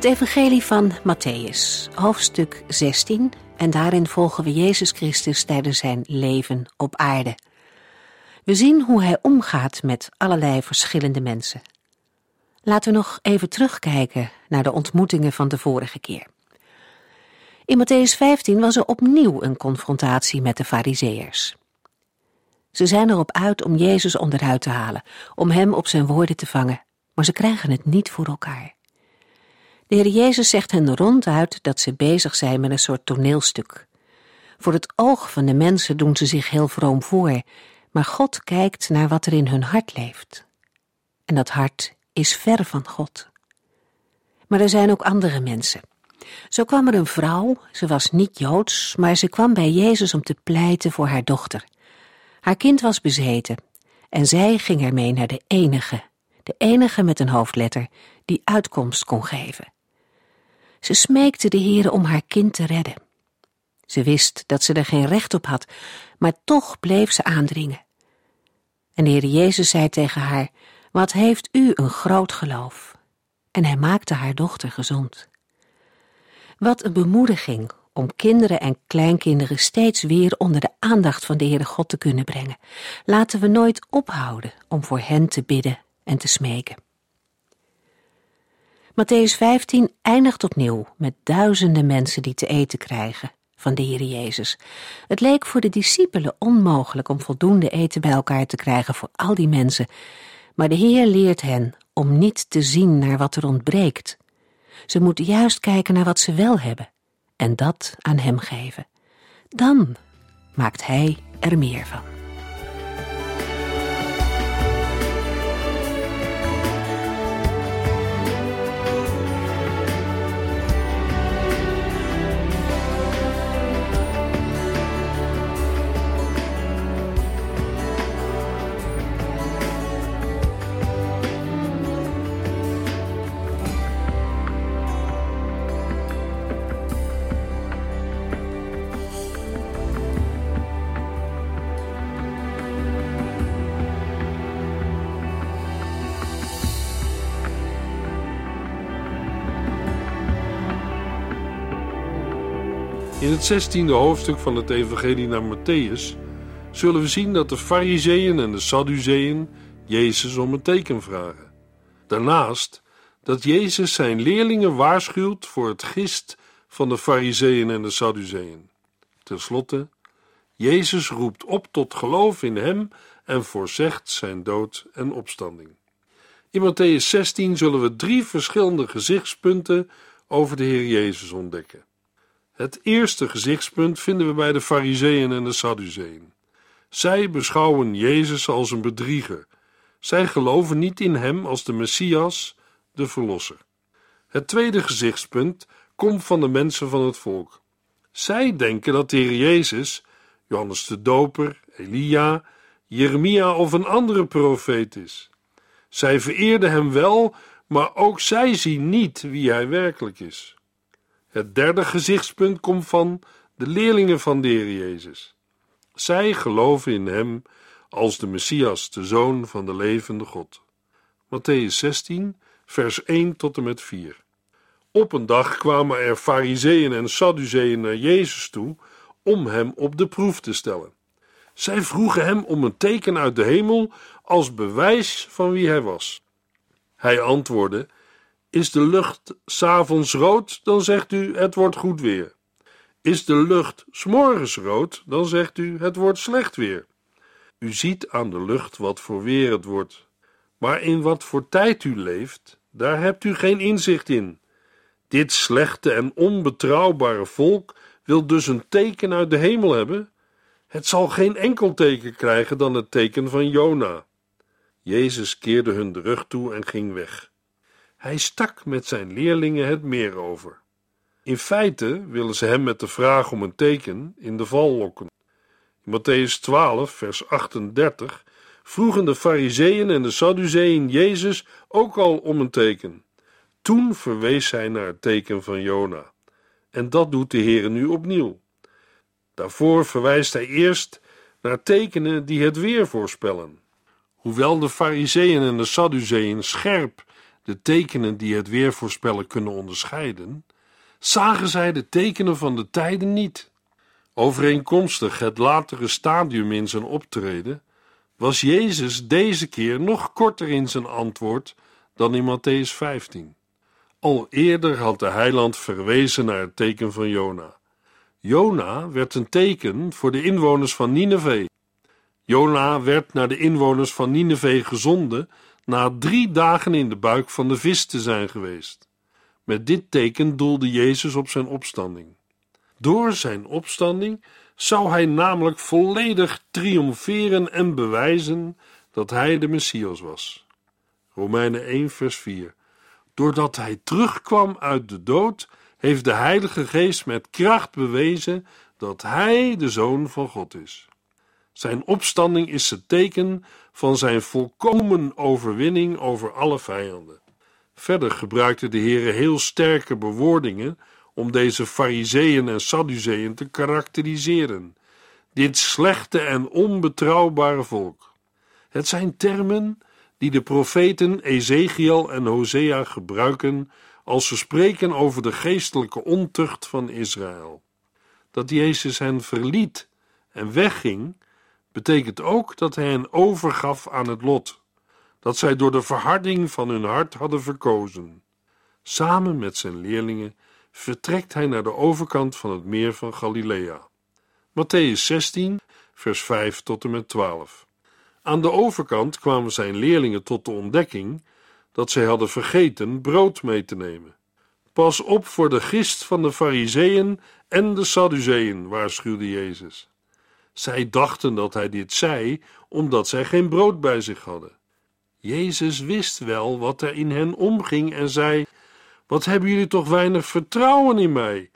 Het Evangelie van Matthäus, hoofdstuk 16, en daarin volgen we Jezus Christus tijdens zijn leven op aarde. We zien hoe hij omgaat met allerlei verschillende mensen. Laten we nog even terugkijken naar de ontmoetingen van de vorige keer. In Matthäus 15 was er opnieuw een confrontatie met de Fariseërs. Ze zijn erop uit om Jezus onderuit te halen, om hem op zijn woorden te vangen, maar ze krijgen het niet voor elkaar. De Heer Jezus zegt hen ronduit dat ze bezig zijn met een soort toneelstuk. Voor het oog van de mensen doen ze zich heel vroom voor, maar God kijkt naar wat er in hun hart leeft. En dat hart is ver van God. Maar er zijn ook andere mensen. Zo kwam er een vrouw, ze was niet joods, maar ze kwam bij Jezus om te pleiten voor haar dochter. Haar kind was bezeten en zij ging ermee naar de enige, de enige met een hoofdletter, die uitkomst kon geven. Ze smeekte de Heere om haar kind te redden. Ze wist dat ze er geen recht op had, maar toch bleef ze aandringen. En de Heer Jezus zei tegen haar, wat heeft u een groot geloof? En hij maakte haar dochter gezond. Wat een bemoediging om kinderen en kleinkinderen steeds weer onder de aandacht van de Heere God te kunnen brengen. Laten we nooit ophouden om voor hen te bidden en te smeken. Matthäus 15 eindigt opnieuw met duizenden mensen die te eten krijgen van de Heer Jezus. Het leek voor de discipelen onmogelijk om voldoende eten bij elkaar te krijgen voor al die mensen, maar de Heer leert hen om niet te zien naar wat er ontbreekt. Ze moeten juist kijken naar wat ze wel hebben en dat aan Hem geven. Dan maakt Hij er meer van. Het zestiende hoofdstuk van het Evangelie naar Matthäus zullen we zien dat de Fariseeën en de Sadduceeën Jezus om een teken vragen. Daarnaast dat Jezus zijn leerlingen waarschuwt voor het gist van de Fariseeën en de Sadduceeën. Ten slotte, Jezus roept op tot geloof in Hem en voorzegt zijn dood en opstanding. In Matthäus 16 zullen we drie verschillende gezichtspunten over de Heer Jezus ontdekken. Het eerste gezichtspunt vinden we bij de Fariseeën en de Sadduceeën. Zij beschouwen Jezus als een bedrieger. Zij geloven niet in hem als de Messias, de Verlosser. Het tweede gezichtspunt komt van de mensen van het volk. Zij denken dat de Heer Jezus, Johannes de Doper, Elia, Jeremia of een andere profeet is. Zij vereerden hem wel, maar ook zij zien niet wie hij werkelijk is. Het derde gezichtspunt komt van de leerlingen van de Jezus. Zij geloven in Hem als de Messias, de Zoon van de levende God. Matthäus 16, vers 1 tot en met 4. Op een dag kwamen er Fariseeën en Sadduceeën naar Jezus toe om hem op de proef te stellen. Zij vroegen hem om een teken uit de hemel als bewijs van wie hij was. Hij antwoordde: is de lucht s'avonds rood, dan zegt u het wordt goed weer. Is de lucht s'morgens rood, dan zegt u het wordt slecht weer. U ziet aan de lucht wat voor weer het wordt. Maar in wat voor tijd u leeft, daar hebt u geen inzicht in. Dit slechte en onbetrouwbare volk wil dus een teken uit de hemel hebben. Het zal geen enkel teken krijgen dan het teken van Jona. Jezus keerde hun de rug toe en ging weg. Hij stak met zijn leerlingen het meer over. In feite willen ze hem met de vraag om een teken in de val lokken. In Matthäus 12, vers 38 vroegen de Fariseeën en de Sadduceeën Jezus ook al om een teken. Toen verwees hij naar het teken van Jona. En dat doet de Heer nu opnieuw. Daarvoor verwijst hij eerst naar tekenen die het weer voorspellen. Hoewel de Fariseeën en de Sadduceeën scherp de tekenen die het weer voorspellen kunnen onderscheiden, zagen zij de tekenen van de tijden niet. Overeenkomstig het latere stadium in zijn optreden was Jezus deze keer nog korter in zijn antwoord dan in Matthäus 15. Al eerder had de heiland verwezen naar het teken van Jona. Jona werd een teken voor de inwoners van Nineveh. Jona werd naar de inwoners van Nineveh gezonden na drie dagen in de buik van de vis te zijn geweest. Met dit teken doelde Jezus op zijn opstanding. Door zijn opstanding zou hij namelijk volledig triomferen en bewijzen dat hij de Messias was. Romeinen 1, vers 4. Doordat hij terugkwam uit de dood, heeft de Heilige Geest met kracht bewezen dat hij de Zoon van God is. Zijn opstanding is het teken van zijn volkomen overwinning over alle vijanden. Verder gebruikte de Heer heel sterke bewoordingen om deze Fariseeën en Sadduceeën te karakteriseren. Dit slechte en onbetrouwbare volk. Het zijn termen die de profeten Ezekiel en Hosea gebruiken als ze spreken over de geestelijke ontucht van Israël. Dat Jezus hen verliet en wegging, betekent ook dat hij hen overgaf aan het lot, dat zij door de verharding van hun hart hadden verkozen. Samen met zijn leerlingen vertrekt hij naar de overkant van het meer van Galilea. Matthäus 16, vers 5 tot en met 12. Aan de overkant kwamen zijn leerlingen tot de ontdekking dat zij hadden vergeten brood mee te nemen. Pas op voor de gist van de Fariseeën en de Sadduceeën, waarschuwde Jezus. Zij dachten dat hij dit zei omdat zij geen brood bij zich hadden. Jezus wist wel wat er in hen omging en zei: Wat hebben jullie toch weinig vertrouwen in mij?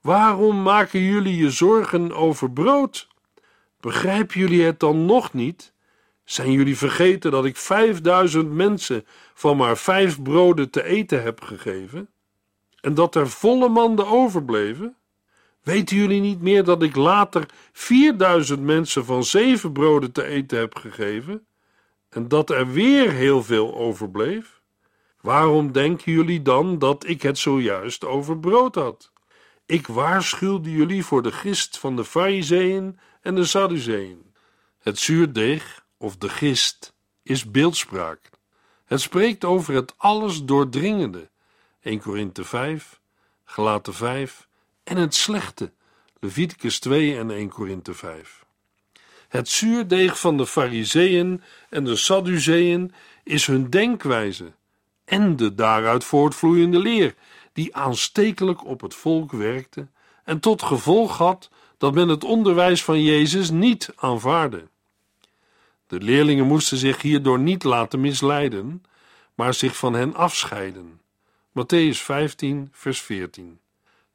Waarom maken jullie je zorgen over brood? Begrijpen jullie het dan nog niet? Zijn jullie vergeten dat ik vijfduizend mensen van maar vijf broden te eten heb gegeven? En dat er volle manden overbleven? Weten jullie niet meer dat ik later vierduizend mensen van zeven broden te eten heb gegeven? En dat er weer heel veel overbleef? Waarom denken jullie dan dat ik het zojuist over brood had? Ik waarschuwde jullie voor de gist van de Fariseeën en de Sadduceeën. Het zuurdeeg of de gist is beeldspraak. Het spreekt over het alles doordringende. 1 Korinthe 5, Galaten 5 en het slechte. Leviticus 2 en 1 Korinthe 5. Het zuurdeeg van de Fariseeën en de Sadduceeën is hun denkwijze en de daaruit voortvloeiende leer, die aanstekelijk op het volk werkte en tot gevolg had dat men het onderwijs van Jezus niet aanvaarde. De leerlingen moesten zich hierdoor niet laten misleiden, maar zich van hen afscheiden. Matthäus 15, vers 14.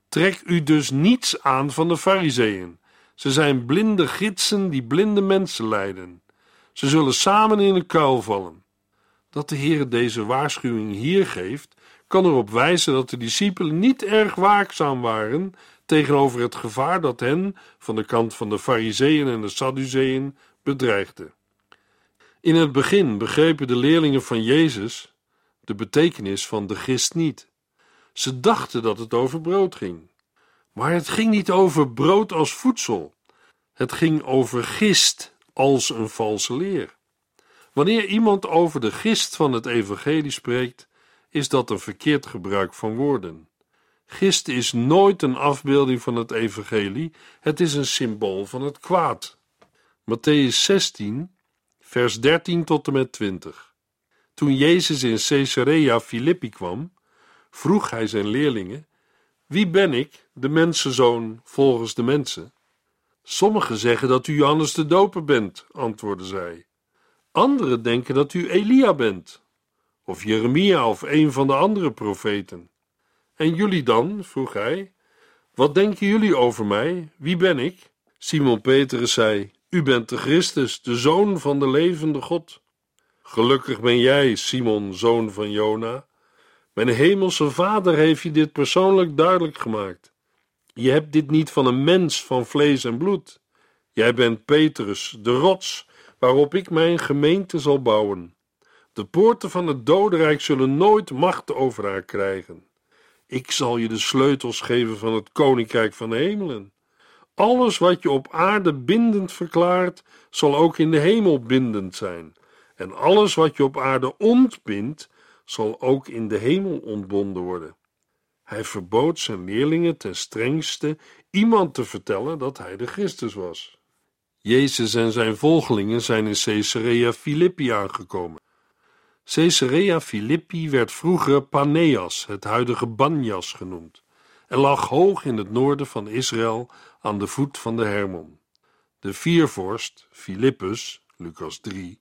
Trek u dus niets aan van de Fariseeën. Ze zijn blinde gidsen die blinde mensen leiden. Ze zullen samen in een kuil vallen. Dat de Heer deze waarschuwing hier geeft, kan erop wijzen dat de discipelen niet erg waakzaam waren tegenover het gevaar dat hen van de kant van de Fariseeën en de Sadduceeën bedreigde. In het begin begrepen de leerlingen van Jezus de betekenis van de gist niet. Ze dachten dat het over brood ging. Maar het ging niet over brood als voedsel. Het ging over gist als een valse leer. Wanneer iemand over de gist van het evangelie spreekt, is dat een verkeerd gebruik van woorden. Gist is nooit een afbeelding van het evangelie, het is een symbool van het kwaad. Matthäus 16, vers 13 tot en met 20. Toen Jezus in Caesarea Philippi kwam, vroeg hij zijn leerlingen: Wie ben ik, de mensenzoon, volgens de mensen? Sommigen zeggen dat u Johannes de Doper bent, antwoordde zij. Anderen denken dat u Elia bent, of Jeremia of een van de andere profeten. En jullie dan, vroeg hij, Wat denken jullie over mij? Wie ben ik? Simon Petrus zei: U bent de Christus, de zoon van de levende God. Gelukkig ben jij, Simon, zoon van Jona. Mijn hemelse vader heeft je dit persoonlijk duidelijk gemaakt. Je hebt dit niet van een mens van vlees en bloed. Jij bent Petrus, de rots, waarop ik mijn gemeente zal bouwen. De poorten van het dodenrijk zullen nooit macht over haar krijgen. Ik zal je de sleutels geven van het koninkrijk van de hemelen. Alles wat je op aarde bindend verklaart, zal ook in de hemel bindend zijn. En alles wat je op aarde ontbindt, zal ook in de hemel ontbonden worden. Hij verbood zijn leerlingen ten strengste iemand te vertellen dat hij de Christus was. Jezus en zijn volgelingen zijn in Caesarea Philippi aangekomen. Caesarea Philippi werd vroeger Paneas, het huidige Banjas genoemd, en lag hoog in het noorden van Israël aan de voet van de Hermon. De viervorst, Philippus, Lucas 3,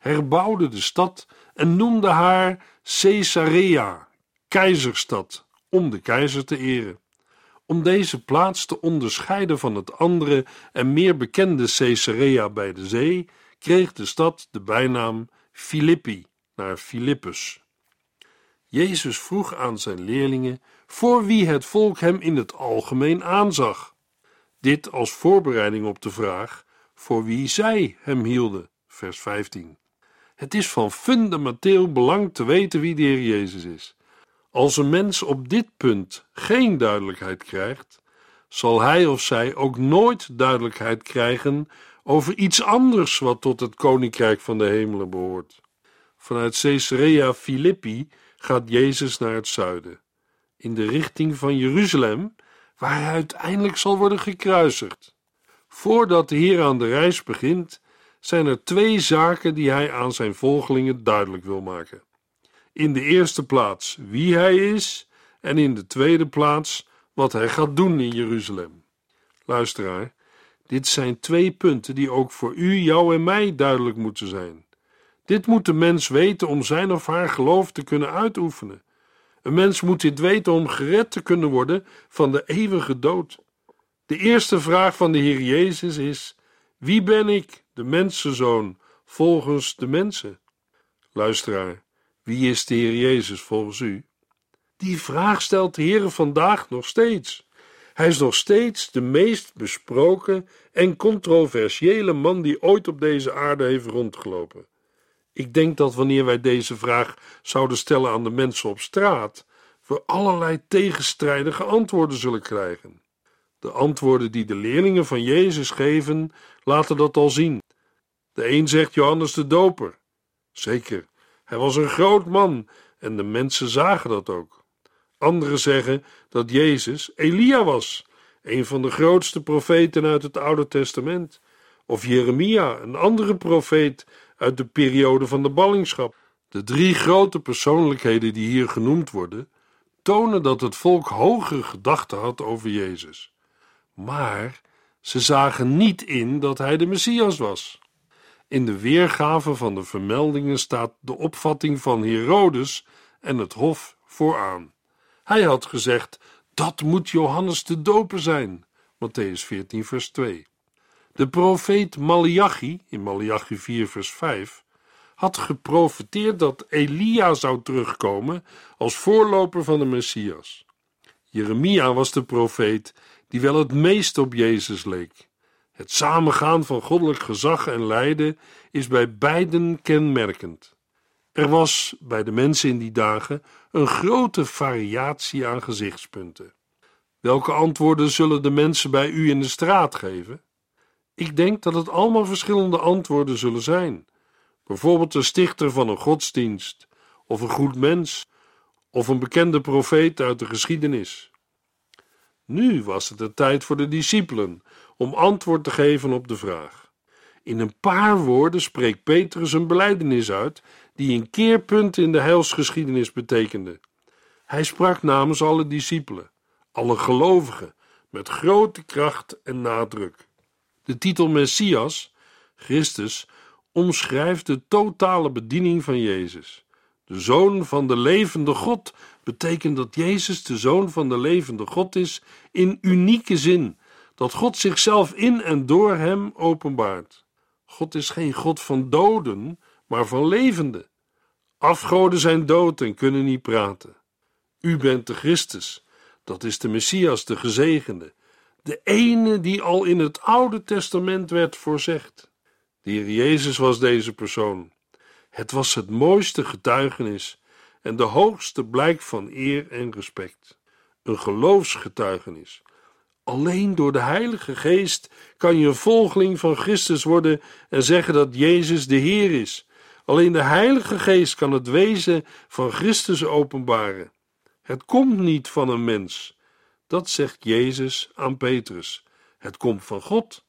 herbouwde de stad en noemde haar Caesarea, keizerstad, om de keizer te eren. Om deze plaats te onderscheiden van het andere en meer bekende Caesarea bij de zee, kreeg de stad de bijnaam Philippi, naar Philippus. Jezus vroeg aan zijn leerlingen voor wie het volk hem in het algemeen aanzag. Dit als voorbereiding op de vraag voor wie zij hem hielden, vers 15. Het is van fundamenteel belang te weten wie de Heer Jezus is. Als een mens op dit punt geen duidelijkheid krijgt, zal hij of zij ook nooit duidelijkheid krijgen over iets anders wat tot het koninkrijk van de hemelen behoort. Vanuit Caesarea Philippi gaat Jezus naar het zuiden, in de richting van Jeruzalem, waar hij uiteindelijk zal worden gekruisigd. Voordat de Heer aan de reis begint, zijn er twee zaken die hij aan zijn volgelingen duidelijk wil maken. In de eerste plaats wie hij is en in de tweede plaats wat hij gaat doen in Jeruzalem. Luisteraar, dit zijn twee punten die ook voor u, jou en mij duidelijk moeten zijn. Dit moet de mens weten om zijn of haar geloof te kunnen uitoefenen. Een mens moet dit weten om gered te kunnen worden van de eeuwige dood. De eerste vraag van de Heer Jezus is: Wie ben ik, de mensenzoon, volgens de mensen? Luisteraar, wie is de Heer Jezus volgens u? Die vraag stelt de Heer vandaag nog steeds. Hij is nog steeds de meest besproken en controversiële man die ooit op deze aarde heeft rondgelopen. Ik denk dat wanneer wij deze vraag zouden stellen aan de mensen op straat, we allerlei tegenstrijdige antwoorden zullen krijgen. De antwoorden die de leerlingen van Jezus geven, laten dat al zien. De een zegt Johannes de Doper. Zeker, hij was een groot man en de mensen zagen dat ook. Anderen zeggen dat Jezus Elia was, een van de grootste profeten uit het Oude Testament, of Jeremia, een andere profeet uit de periode van de ballingschap. De drie grote persoonlijkheden die hier genoemd worden, tonen dat het volk hogere gedachten had over Jezus. Maar ze zagen niet in dat hij de Messias was. In de weergave van de vermeldingen staat de opvatting van Herodes en het hof vooraan. Hij had gezegd: dat moet Johannes de Doper zijn. Matthäus 14, vers 2. De profeet Malachi, in Malachi 4, vers 5, had geprofeteerd dat Elia zou terugkomen als voorloper van de Messias. Jeremia was de profeet die wel het meest op Jezus leek. Het samengaan van goddelijk gezag en lijden is bij beiden kenmerkend. Er was bij de mensen in die dagen een grote variatie aan gezichtspunten. Welke antwoorden zullen de mensen bij u in de straat geven? Ik denk dat het allemaal verschillende antwoorden zullen zijn. Bijvoorbeeld een stichter van een godsdienst, of een goed mens, of een bekende profeet uit de geschiedenis. Nu was het de tijd voor de discipelen om antwoord te geven op de vraag. In een paar woorden spreekt Petrus een belijdenis uit die een keerpunt in de heilsgeschiedenis betekende. Hij sprak namens alle discipelen, alle gelovigen, met grote kracht en nadruk. De titel Messias, Christus, omschrijft de totale bediening van Jezus. De Zoon van de levende God betekent dat Jezus de Zoon van de levende God is in unieke zin, dat God zichzelf in en door hem openbaart. God is geen God van doden, maar van levenden. Afgoden zijn dood en kunnen niet praten. U bent de Christus, dat is de Messias, de gezegende, de ene die al in het Oude Testament werd voorzegd. De Heer Jezus was deze persoon. Het was het mooiste getuigenis en de hoogste blijk van eer en respect. Een geloofsgetuigenis. Alleen door de Heilige Geest kan je een volgeling van Christus worden en zeggen dat Jezus de Heer is. Alleen de Heilige Geest kan het wezen van Christus openbaren. Het komt niet van een mens. Dat zegt Jezus aan Petrus. Het komt van God.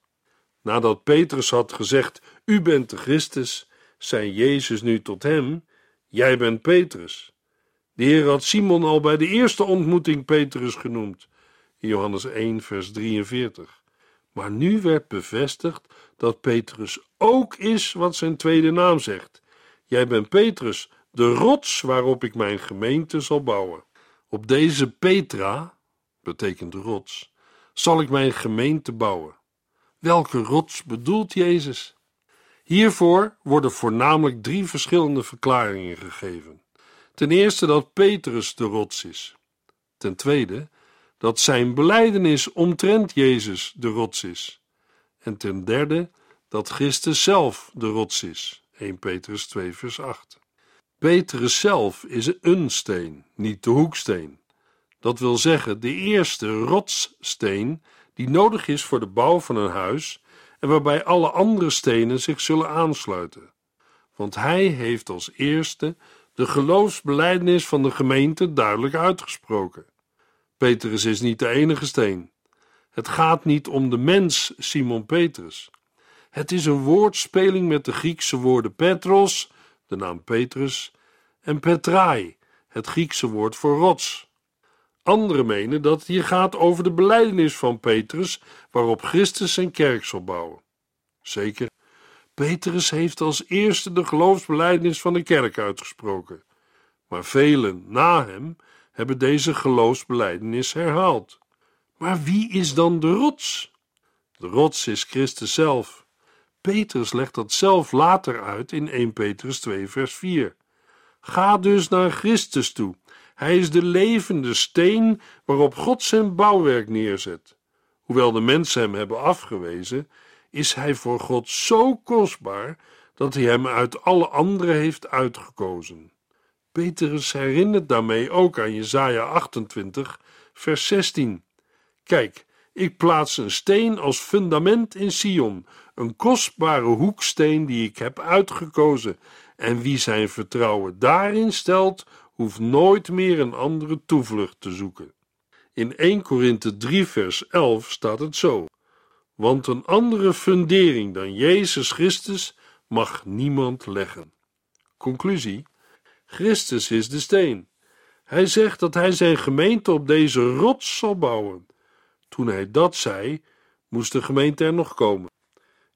Nadat Petrus had gezegd: U bent de Christus, zei Jezus nu tot hem: Jij bent Petrus. De Heer had Simon al bij de eerste ontmoeting Petrus genoemd, Johannes 1, vers 43. Maar nu werd bevestigd dat Petrus ook is wat zijn tweede naam zegt. Jij bent Petrus, de rots waarop ik mijn gemeente zal bouwen. Op deze Petra, betekent rots, zal ik mijn gemeente bouwen. Welke rots bedoelt Jezus? Hiervoor worden voornamelijk drie verschillende verklaringen gegeven. Ten eerste dat Petrus de rots is. Ten tweede dat zijn belijdenis omtrent Jezus de rots is. En ten derde dat Christus zelf de rots is. 1 Petrus 2 vers 8. Petrus zelf is een steen, niet de hoeksteen. Dat wil zeggen de eerste rotssteen die nodig is voor de bouw van een huis en waarbij alle andere stenen zich zullen aansluiten. Want hij heeft als eerste de geloofsbelijdenis van de gemeente duidelijk uitgesproken. Petrus is niet de enige steen. Het gaat niet om de mens Simon Petrus. Het is een woordspeling met de Griekse woorden Petros, de naam Petrus, en Petrai, het Griekse woord voor rots. Anderen menen dat het hier gaat over de belijdenis van Petrus, waarop Christus zijn kerk zal bouwen. Zeker, Petrus heeft als eerste de geloofsbelijdenis van de kerk uitgesproken, maar velen na hem hebben deze geloofsbelijdenis herhaald. Maar wie is dan de rots? De rots is Christus zelf. Petrus legt dat zelf later uit in 1 Petrus 2, vers 4. Ga dus naar Christus toe. Hij is de levende steen waarop God zijn bouwwerk neerzet. Hoewel de mensen hem hebben afgewezen, is hij voor God zo kostbaar dat hij hem uit alle anderen heeft uitgekozen. Petrus herinnert daarmee ook aan Jesaja 28, vers 16. Kijk, ik plaats een steen als fundament in Sion, een kostbare hoeksteen die ik heb uitgekozen, en wie zijn vertrouwen daarin stelt, hoeft nooit meer een andere toevlucht te zoeken. In 1 Korinthe 3 vers 11 staat het zo: Want een andere fundering dan Jezus Christus mag niemand leggen. Conclusie: Christus is de steen. Hij zegt dat hij zijn gemeente op deze rots zal bouwen. Toen hij dat zei, moest de gemeente er nog komen.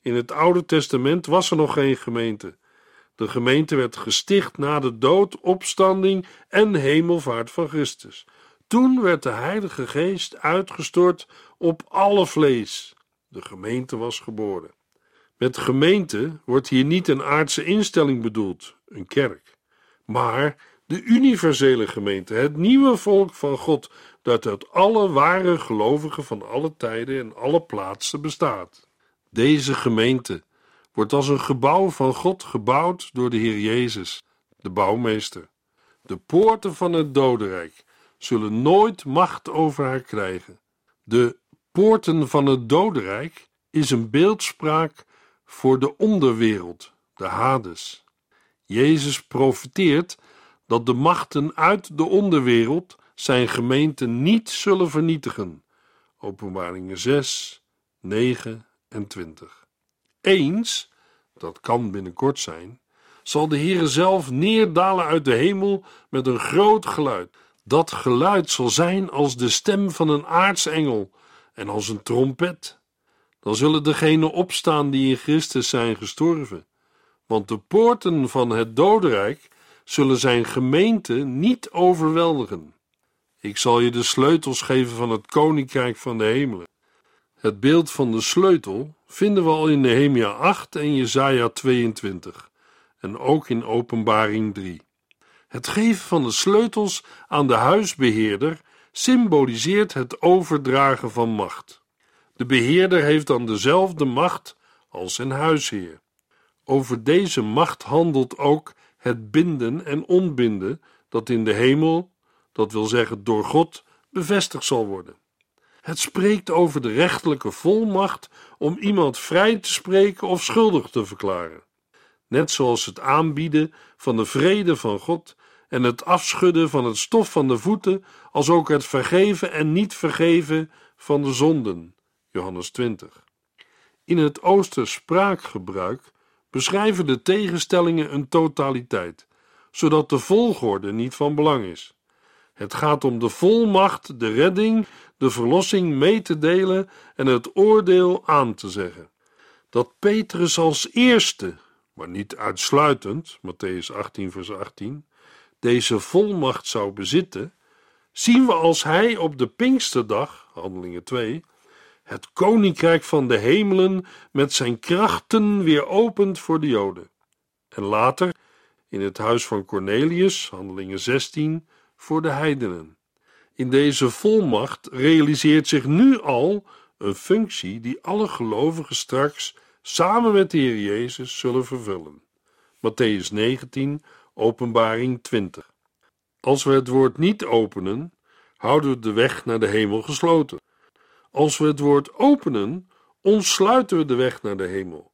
In het Oude Testament was er nog geen gemeente. De gemeente werd gesticht na de dood, opstanding en hemelvaart van Christus. Toen werd de Heilige Geest uitgestort op alle vlees. De gemeente was geboren. Met gemeente wordt hier niet een aardse instelling bedoeld, een kerk, maar de universele gemeente, het nieuwe volk van God, dat uit alle ware gelovigen van alle tijden en alle plaatsen bestaat. Deze gemeente wordt als een gebouw van God gebouwd door de Heer Jezus, de bouwmeester. De poorten van het dodenrijk zullen nooit macht over haar krijgen. De poorten van het dodenrijk is een beeldspraak voor de onderwereld, de Hades. Jezus profeteert dat de machten uit de onderwereld zijn gemeente niet zullen vernietigen. Openbaringen 6, 9 en 20. Eens, dat kan binnenkort zijn, zal de Heere zelf neerdalen uit de hemel met een groot geluid. Dat geluid zal zijn als de stem van een aartsengel en als een trompet. Dan zullen degenen opstaan die in Christus zijn gestorven. Want de poorten van het dodenrijk zullen zijn gemeente niet overweldigen. Ik zal je de sleutels geven van het koninkrijk van de hemelen. Het beeld van de sleutel vinden we al in Nehemia 8 en Jesaja 22 en ook in Openbaring 3. Het geven van de sleutels aan de huisbeheerder symboliseert het overdragen van macht. De beheerder heeft dan dezelfde macht als zijn huisheer. Over deze macht handelt ook het binden en onbinden dat in de hemel, dat wil zeggen door God, bevestigd zal worden. Het spreekt over de rechterlijke volmacht om iemand vrij te spreken of schuldig te verklaren. Net zoals het aanbieden van de vrede van God en het afschudden van het stof van de voeten, als ook het vergeven en niet vergeven van de zonden. Johannes 20. In het Ooster spraakgebruik beschrijven de tegenstellingen een totaliteit, zodat de volgorde niet van belang is. Het gaat om de volmacht, de redding, de verlossing mee te delen en het oordeel aan te zeggen. Dat Petrus als eerste, maar niet uitsluitend, Matthäus 18, vers 18, deze volmacht zou bezitten, zien we als hij op de Pinksterdag, Handelingen 2, het koninkrijk van de hemelen met zijn krachten weer opent voor de Joden. En later, in het huis van Cornelius, Handelingen 16, voor de heidenen. In deze volmacht realiseert zich nu al een functie die alle gelovigen straks samen met de Heer Jezus zullen vervullen. Matthäus 19, Openbaring 20. Als we het woord niet openen, houden we de weg naar de hemel gesloten. Als we het woord openen, ontsluiten we de weg naar de hemel.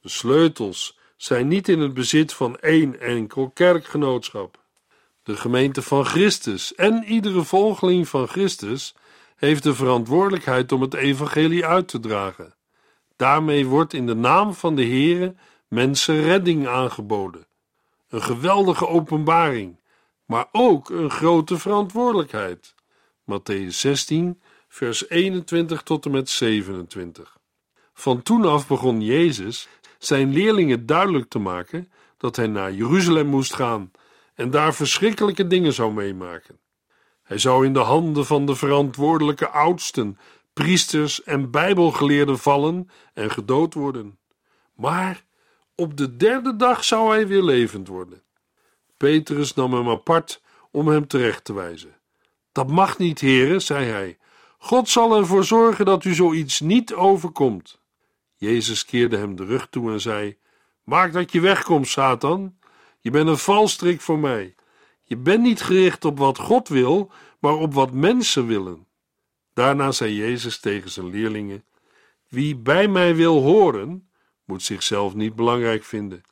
De sleutels zijn niet in het bezit van één enkel kerkgenootschap. De gemeente van Christus en iedere volgeling van Christus heeft de verantwoordelijkheid om het evangelie uit te dragen. Daarmee wordt in de naam van de Heere mensen redding aangeboden. Een geweldige openbaring, maar ook een grote verantwoordelijkheid. Matthäus 16, vers 21 tot en met 27. Van toen af begon Jezus zijn leerlingen duidelijk te maken dat hij naar Jeruzalem moest gaan en daar verschrikkelijke dingen zou meemaken. Hij zou in de handen van de verantwoordelijke oudsten, priesters en bijbelgeleerden vallen en gedood worden. Maar op de derde dag zou hij weer levend worden. Petrus nam hem apart om hem terecht te wijzen. Dat mag niet, heren, zei hij. God zal ervoor zorgen dat u zoiets niet overkomt. Jezus keerde hem de rug toe en zei: Maak dat je wegkomt, Satan. Je bent een valstrik voor mij. Je bent niet gericht op wat God wil, maar op wat mensen willen. Daarna zei Jezus tegen zijn leerlingen: Wie bij mij wil horen, moet zichzelf niet belangrijk vinden.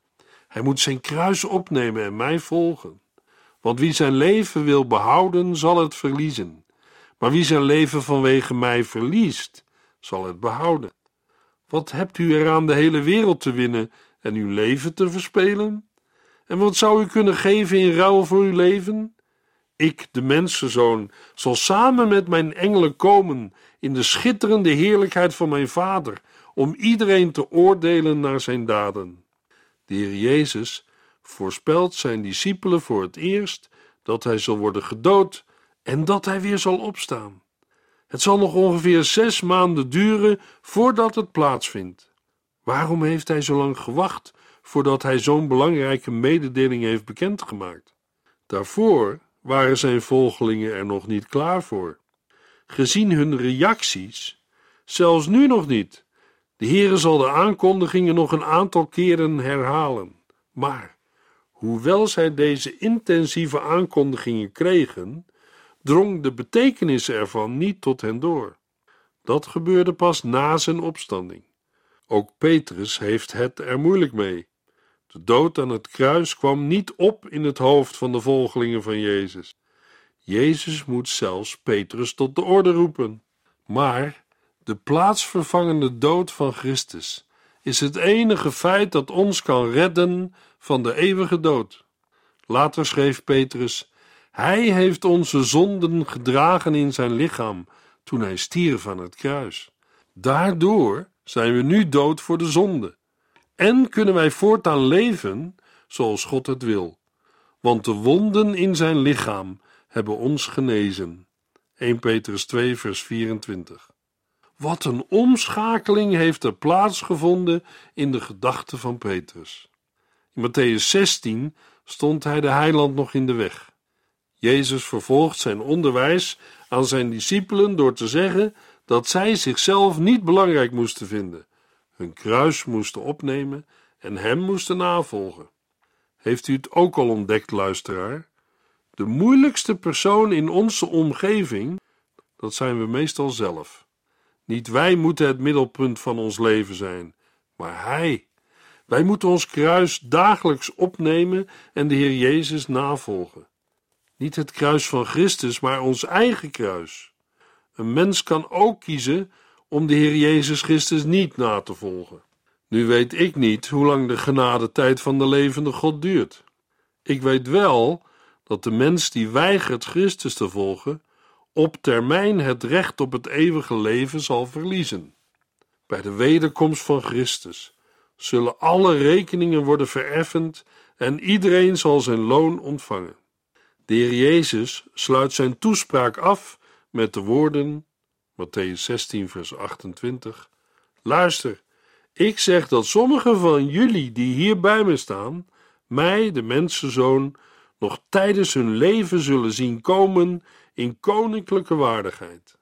Hij moet zijn kruis opnemen en mij volgen. Want wie zijn leven wil behouden, zal het verliezen. Maar wie zijn leven vanwege mij verliest, zal het behouden. Wat hebt u eraan de hele wereld te winnen en uw leven te verspelen? En wat zou u kunnen geven in ruil voor uw leven? Ik, de mensenzoon, zal samen met mijn engelen komen in de schitterende heerlijkheid van mijn Vader, om iedereen te oordelen naar zijn daden. De Heer Jezus voorspelt zijn discipelen voor het eerst dat hij zal worden gedood en dat hij weer zal opstaan. Het zal nog ongeveer zes maanden duren voordat het plaatsvindt. Waarom heeft hij zo lang gewacht voordat hij zo'n belangrijke mededeling heeft bekendgemaakt? Daarvoor waren zijn volgelingen er nog niet klaar voor. Gezien hun reacties, zelfs nu nog niet. De Heere zal de aankondigingen nog een aantal keren herhalen. Maar, hoewel zij deze intensieve aankondigingen kregen, drong de betekenis ervan niet tot hen door. Dat gebeurde pas na zijn opstanding. Ook Petrus heeft het er moeilijk mee. De dood aan het kruis kwam niet op in het hoofd van de volgelingen van Jezus. Jezus moet zelfs Petrus tot de orde roepen. Maar de plaatsvervangende dood van Christus is het enige feit dat ons kan redden van de eeuwige dood. Later schreef Petrus: Hij heeft onze zonden gedragen in zijn lichaam toen hij stierf aan het kruis. Daardoor zijn we nu dood voor de zonde en kunnen wij voortaan leven zoals God het wil. want de wonden in zijn lichaam hebben ons genezen. 1 Petrus 2, vers 24. Wat een omschakeling heeft er plaatsgevonden in de gedachten van Petrus. In Matthäus 16 stond hij de heiland nog in de weg. Jezus vervolgt zijn onderwijs aan zijn discipelen door te zeggen dat zij zichzelf niet belangrijk moesten vinden, hun kruis moesten opnemen en hem moesten navolgen. Heeft u het ook al ontdekt, luisteraar? De moeilijkste persoon in onze omgeving, dat zijn we meestal zelf. Niet wij moeten het middelpunt van ons leven zijn, maar Hij. Wij moeten ons kruis dagelijks opnemen en de Heer Jezus navolgen. Niet het kruis van Christus, maar ons eigen kruis. Een mens kan ook kiezen om de Heer Jezus Christus niet na te volgen. Nu weet ik niet hoe lang de genadetijd van de levende God duurt. Ik weet wel dat de mens die weigert Christus te volgen, op termijn het recht op het eeuwige leven zal verliezen. Bij de wederkomst van Christus zullen alle rekeningen worden vereffend en iedereen zal zijn loon ontvangen. De Heer Jezus sluit zijn toespraak af met de woorden, Matthäus 16, vers 28, Luister, ik zeg dat sommigen van jullie die hier bij me staan, mij, de mensenzoon, nog tijdens hun leven zullen zien komen in koninklijke waardigheid.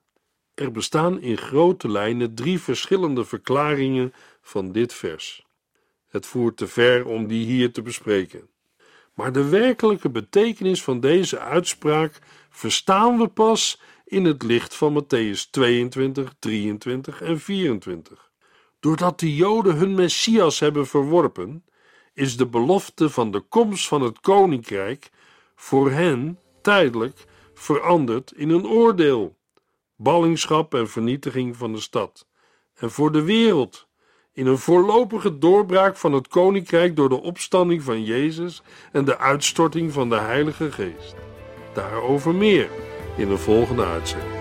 Er bestaan in grote lijnen drie verschillende verklaringen van dit vers. Het voert te ver om die hier te bespreken. Maar de werkelijke betekenis van deze uitspraak verstaan we pas in het licht van Matthäus 22, 23 en 24. Doordat de Joden hun Messias hebben verworpen, is de belofte van de komst van het koninkrijk voor hen tijdelijk veranderd in een oordeel, ballingschap en vernietiging van de stad, en voor de wereld in een voorlopige doorbraak van het koninkrijk door de opstanding van Jezus en de uitstorting van de Heilige Geest. Daarover meer in een volgende uitzending.